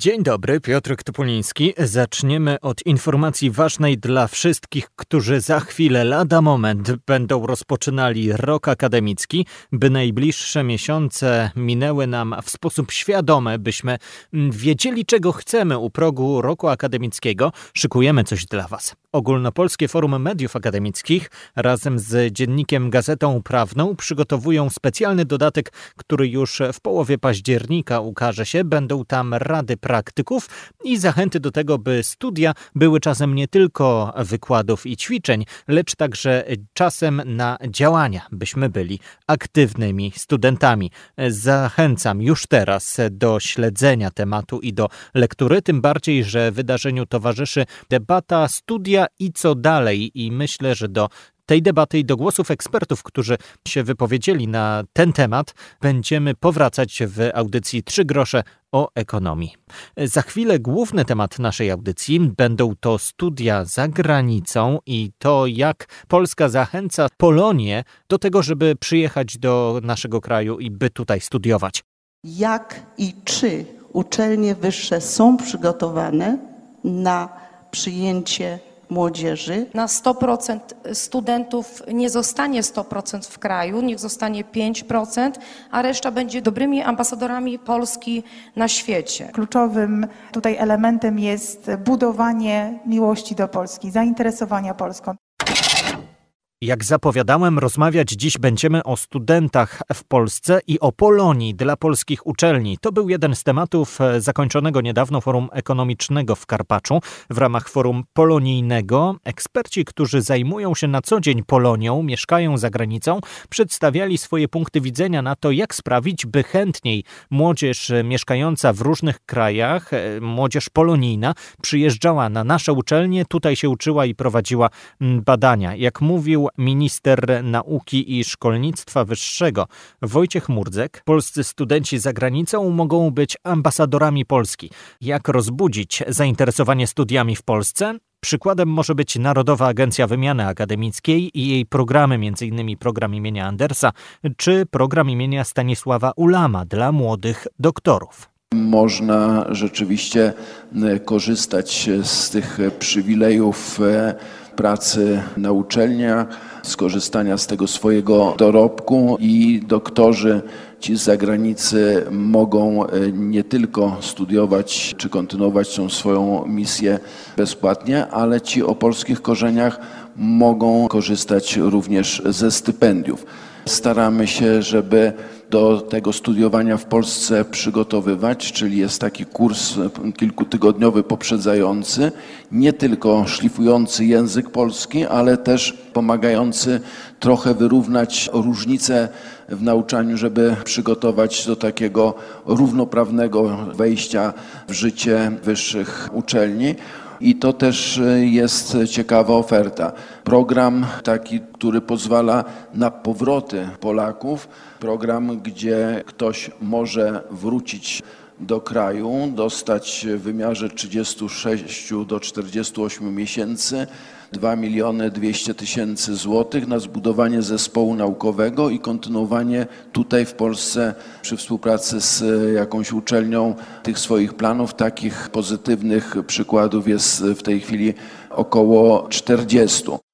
Dzień dobry, Piotr Topuliński. Zaczniemy od informacji ważnej dla wszystkich, którzy za chwilę, lada moment, będą rozpoczynali rok akademicki, by najbliższe miesiące minęły nam w sposób świadomy, byśmy wiedzieli, czego chcemy u progu roku akademickiego. Szykujemy coś dla Was. Ogólnopolskie Forum Mediów Akademickich razem z dziennikiem Gazetą Prawną przygotowują specjalny dodatek, który już w połowie października ukaże się. Będą tam rady praktyków i zachęty do tego, by studia były czasem nie tylko wykładów i ćwiczeń, lecz także czasem na działania, byśmy byli aktywnymi studentami. Zachęcam już teraz do śledzenia tematu i do lektury, tym bardziej, że wydarzeniu towarzyszy debata studia i co dalej i myślę, że do tej debaty i do głosów ekspertów, którzy się wypowiedzieli na ten temat, będziemy powracać w audycji Trzy grosze o ekonomii. Za chwilę główny temat naszej audycji będą to studia za granicą i to, jak Polska zachęca Polonię do tego, żeby przyjechać do naszego kraju i by tutaj studiować. Jak i czy uczelnie wyższe są przygotowane na przyjęcie młodzieży. Na 100% studentów nie zostanie 100% w kraju, niech zostanie 5%, a reszta będzie dobrymi ambasadorami Polski na świecie. Kluczowym tutaj elementem jest budowanie miłości do Polski, zainteresowania Polską. Jak zapowiadałem, rozmawiać dziś będziemy o studentach w Polsce i o Polonii dla polskich uczelni. To był jeden z tematów e, zakończonego niedawno Forum Ekonomicznego w Karpaczu. W ramach Forum Polonijnego eksperci, którzy zajmują się na co dzień Polonią, mieszkają za granicą, przedstawiali swoje punkty widzenia na to, jak sprawić, by chętniej młodzież mieszkająca w różnych krajach, e, młodzież polonijna, przyjeżdżała na nasze uczelnie, tutaj się uczyła i prowadziła badania. Jak mówił minister nauki i szkolnictwa wyższego Wojciech Murdzek, polscy studenci za granicą mogą być ambasadorami Polski. Jak rozbudzić zainteresowanie studiami w Polsce? Przykładem może być Narodowa Agencja Wymiany Akademickiej i jej programy, m.in. program imienia Andersa czy program imienia Stanisława Ulama dla młodych doktorów. Można rzeczywiście korzystać z tych przywilejów e, pracy na uczelniach, skorzystania z tego swojego dorobku i doktorzy ci z zagranicy mogą e, nie tylko studiować czy kontynuować tą swoją misję bezpłatnie, ale ci o polskich korzeniach mogą korzystać również ze stypendiów. Staramy się, żeby do tego studiowania w Polsce przygotowywać, czyli jest taki kurs kilkutygodniowy poprzedzający, nie tylko szlifujący język polski, ale też pomagający trochę wyrównać różnice w nauczaniu, żeby przygotować do takiego równoprawnego wejścia w życie wyższych uczelni. I to też e, jest ciekawa oferta. Program taki, który pozwala na powroty Polaków, program, gdzie ktoś może wrócić do kraju, dostać w wymiarze 36 do 48 miesięcy 2 miliony 200 tysięcy złotych na zbudowanie zespołu naukowego i kontynuowanie tutaj w Polsce przy współpracy z jakąś uczelnią tych swoich planów. Takich pozytywnych przykładów jest w tej chwili około 40.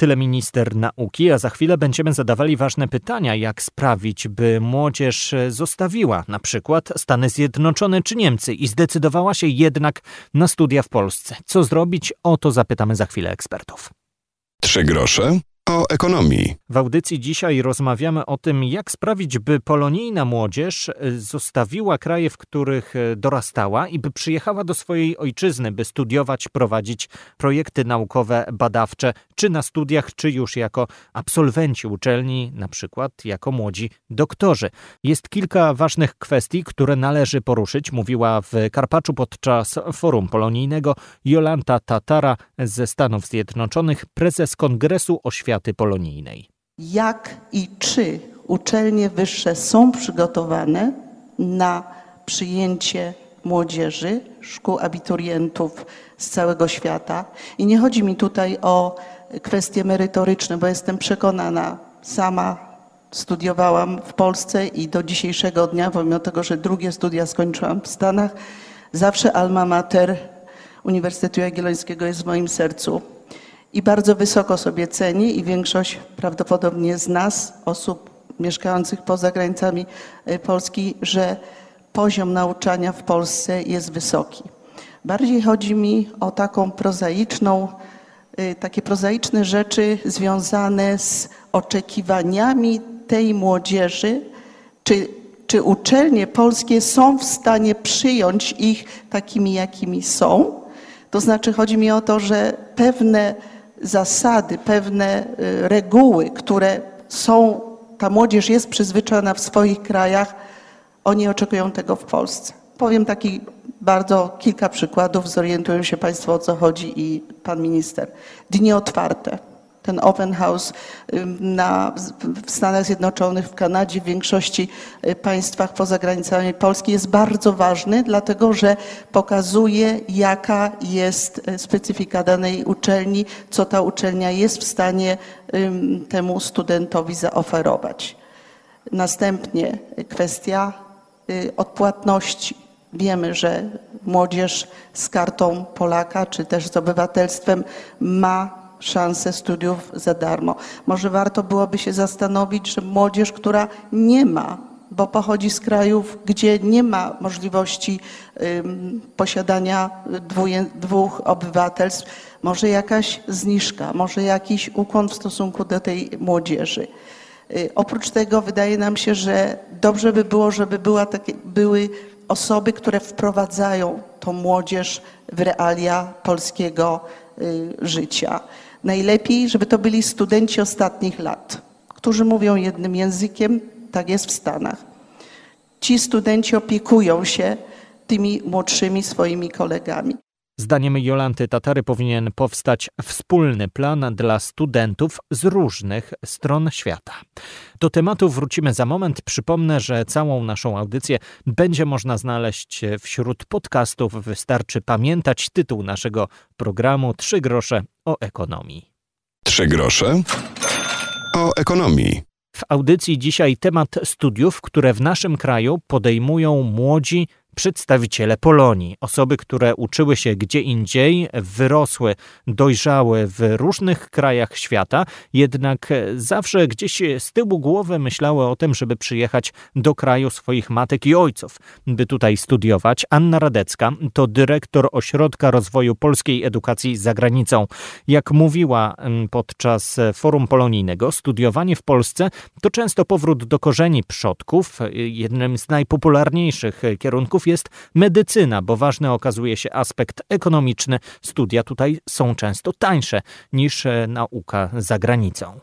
Tyle minister nauki, a za chwilę będziemy zadawali ważne pytania, jak sprawić, by młodzież zostawiła na przykład Stany Zjednoczone czy Niemcy i zdecydowała się jednak na studia w Polsce. Co zrobić? O to zapytamy za chwilę ekspertów. Trzy grosze o ekonomii. W audycji dzisiaj rozmawiamy o tym, jak sprawić, by polonijna młodzież e, zostawiła kraje, w których e, dorastała i by przyjechała do swojej ojczyzny, by studiować, prowadzić projekty naukowe, badawcze, czy na studiach, czy już jako absolwenci uczelni, na przykład jako młodzi doktorzy. Jest kilka ważnych kwestii, które należy poruszyć, mówiła w Karpaczu podczas forum polonijnego Jolanta Tatara ze Stanów Zjednoczonych, prezes Kongresu Oświaty oświaty polonijnej. Jak i czy uczelnie wyższe są przygotowane na przyjęcie młodzieży, szkół abiturientów z całego świata. I nie chodzi mi tutaj o kwestie merytoryczne, bo jestem przekonana, sama studiowałam w Polsce i do dzisiejszego dnia, pomimo tego, że drugie studia skończyłam w Stanach, zawsze alma mater Uniwersytetu Jagiellońskiego jest w moim sercu. I bardzo wysoko sobie cenię i większość prawdopodobnie z nas, osób mieszkających poza granicami y, Polski, że poziom nauczania w Polsce jest wysoki. Bardziej chodzi mi o taką prozaiczną, y, takie prozaiczne rzeczy związane z oczekiwaniami tej młodzieży, czy, czy uczelnie polskie są w stanie przyjąć ich takimi, jakimi są. To znaczy chodzi mi o to, że pewne zasady, pewne y, reguły, które są, ta młodzież jest przyzwyczajona w swoich krajach, oni oczekują tego w Polsce. Powiem taki bardzo kilka przykładów, zorientują się Państwo o co chodzi i Pan Minister. Dni otwarte. Ten open house na, w Stanach Zjednoczonych, w Kanadzie, w większości y, państwach poza granicami Polski jest bardzo ważny, dlatego że pokazuje, jaka jest y, specyfika danej uczelni, co ta uczelnia jest w stanie temu studentowi zaoferować. Następnie kwestia y, odpłatności. Wiemy, że młodzież z kartą Polaka czy też z obywatelstwem ma szansę studiów za darmo. Może warto byłoby się zastanowić, że młodzież, która nie ma, bo pochodzi z krajów, gdzie nie ma możliwości posiadania dwóch obywatelstw, może jakaś zniżka, może jakiś ukłon w stosunku do tej młodzieży. Y, oprócz tego wydaje nam się, że dobrze by było, żeby była takie, były osoby, które wprowadzają tą młodzież w realia polskiego y, życia. Najlepiej, żeby to byli studenci ostatnich lat, którzy mówią jednym językiem, tak jest w Stanach. Ci studenci opiekują się tymi młodszymi swoimi kolegami. Zdaniem Jolanty Tatary powinien powstać wspólny plan dla studentów z różnych stron świata. Do tematu wrócimy za moment. Przypomnę, że całą naszą audycję będzie można znaleźć wśród podcastów. Wystarczy pamiętać tytuł naszego programu Trzy grosze o ekonomii. Trzy grosze o ekonomii. W audycji dzisiaj temat studiów, które w naszym kraju podejmują młodzi przedstawiciele Polonii, osoby, które uczyły się gdzie indziej, wyrosły, dojrzały w różnych krajach świata, jednak zawsze gdzieś z tyłu głowy myślały o tym, żeby przyjechać do kraju swoich matek i ojców, by tutaj studiować. Anna Radecka to dyrektor Ośrodka Rozwoju Polskiej Edukacji za granicą. Jak mówiła podczas forum polonijnego, studiowanie w Polsce to często powrót do korzeni przodków. Jednym z najpopularniejszych kierunków jest medycyna, bo ważny okazuje się aspekt ekonomiczny. Studia tutaj są często tańsze niż e, nauka za granicą.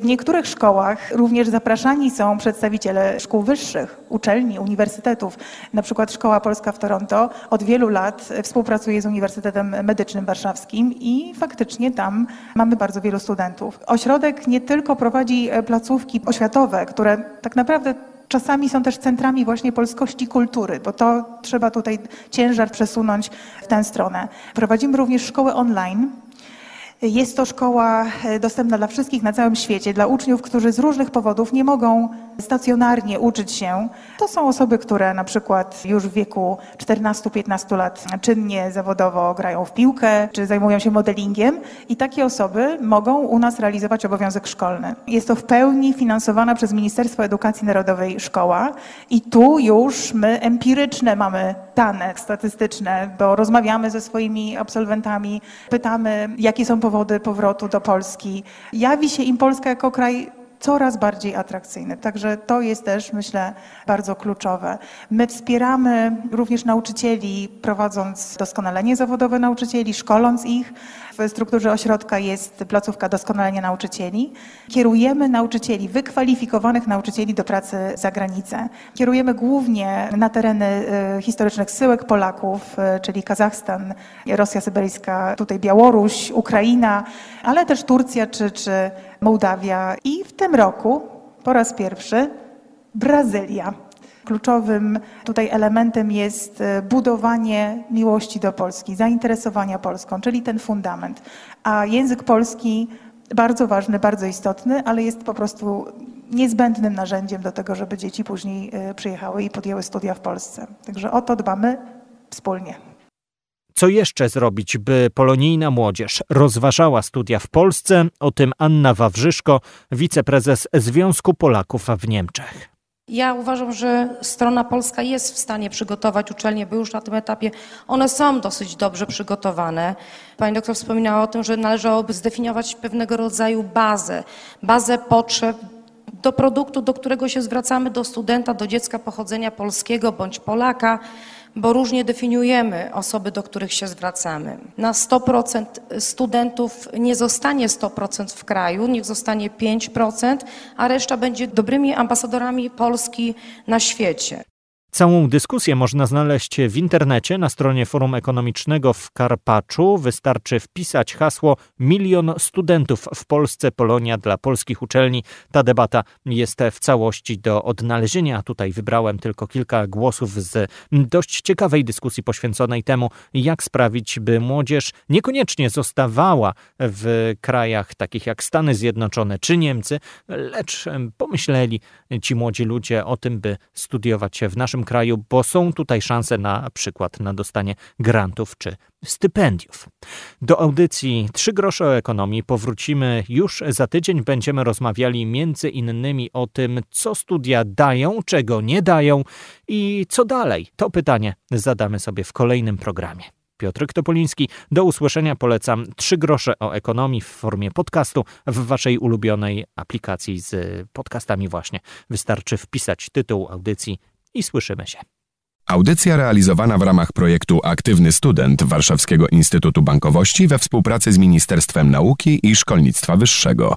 W niektórych szkołach również zapraszani są przedstawiciele szkół wyższych, uczelni, uniwersytetów. Na przykład Szkoła Polska w Toronto od wielu lat współpracuje z Uniwersytetem Medycznym Warszawskim i faktycznie tam mamy bardzo wielu studentów. Ośrodek nie tylko prowadzi placówki oświatowe, które tak naprawdę czasami są też centrami właśnie polskości kultury, bo to trzeba tutaj ciężar przesunąć w tę stronę. Prowadzimy również szkoły online, jest to szkoła e, dostępna dla wszystkich na całym świecie, dla uczniów, którzy z różnych powodów nie mogą stacjonarnie uczyć się. To są osoby, które na przykład już w wieku 14-15 lat czynnie zawodowo grają w piłkę czy zajmują się modelingiem i takie osoby mogą u nas realizować obowiązek szkolny. Jest to w pełni finansowana przez Ministerstwo Edukacji Narodowej szkoła i tu już my empiryczne mamy dane statystyczne, bo rozmawiamy ze swoimi absolwentami, pytamy, jakie są powody powrotu do Polski. Jawi się im Polska jako kraj coraz bardziej atrakcyjny. Także to jest też, myślę, bardzo kluczowe. My wspieramy również nauczycieli, prowadząc doskonalenie zawodowe nauczycieli, szkoląc ich. W strukturze ośrodka jest placówka doskonalenia nauczycieli. Kierujemy nauczycieli, wykwalifikowanych nauczycieli do pracy za granicę. Kierujemy głównie na tereny y, historycznych syłek Polaków, y, czyli Kazachstan, Rosja Syberyjska, tutaj Białoruś, Ukraina, ale też Turcja czy, czy Mołdawia i w tym roku po raz pierwszy Brazylia. Kluczowym tutaj elementem jest e, budowanie miłości do Polski, zainteresowania Polską, czyli ten fundament. A język polski bardzo ważny, bardzo istotny, ale jest po prostu niezbędnym narzędziem do tego, żeby dzieci później e, przyjechały i podjęły studia w Polsce. Także o to dbamy wspólnie. Co jeszcze zrobić, by polonijna młodzież rozważała studia w Polsce? O tym Anna Wawrzyszko, wiceprezes Związku Polaków w Niemczech. Ja uważam, że strona polska jest w stanie przygotować uczelnie, bo już na tym etapie one są dosyć dobrze przygotowane. Pani doktor wspominała o tym, że należałoby zdefiniować pewnego rodzaju bazę, bazę potrzeb do produktu, do którego się zwracamy, do studenta, do dziecka pochodzenia polskiego bądź Polaka bo różnie definiujemy osoby, do których się zwracamy. Na 100% studentów nie zostanie 100% w kraju, niech zostanie 5%, a reszta będzie dobrymi ambasadorami Polski na świecie. Całą dyskusję można znaleźć w internecie na stronie Forum Ekonomicznego w Karpaczu. Wystarczy wpisać hasło Milion studentów w Polsce, Polonia dla polskich uczelni. Ta debata jest w całości do odnalezienia. Tutaj wybrałem tylko kilka głosów z dość ciekawej dyskusji poświęconej temu, jak sprawić, by młodzież niekoniecznie zostawała w krajach takich jak Stany Zjednoczone czy Niemcy, lecz pomyśleli ci młodzi ludzie o tym, by studiować w naszym naszym kraju, bo są tutaj szanse na przykład na dostanie grantów czy stypendiów. Do audycji Trzy grosze o ekonomii powrócimy już za tydzień. Będziemy rozmawiali między innymi o tym, co studia dają, czego nie dają i co dalej. To pytanie zadamy sobie w kolejnym programie. Piotr Topoliński. Do usłyszenia polecam Trzy grosze o ekonomii w formie podcastu w waszej ulubionej aplikacji z podcastami właśnie. Wystarczy wpisać tytuł audycji i słyszymy się. Audycja realizowana w ramach projektu Aktywny Student Warszawskiego Instytutu Bankowości we współpracy z Ministerstwem Nauki i Szkolnictwa Wyższego.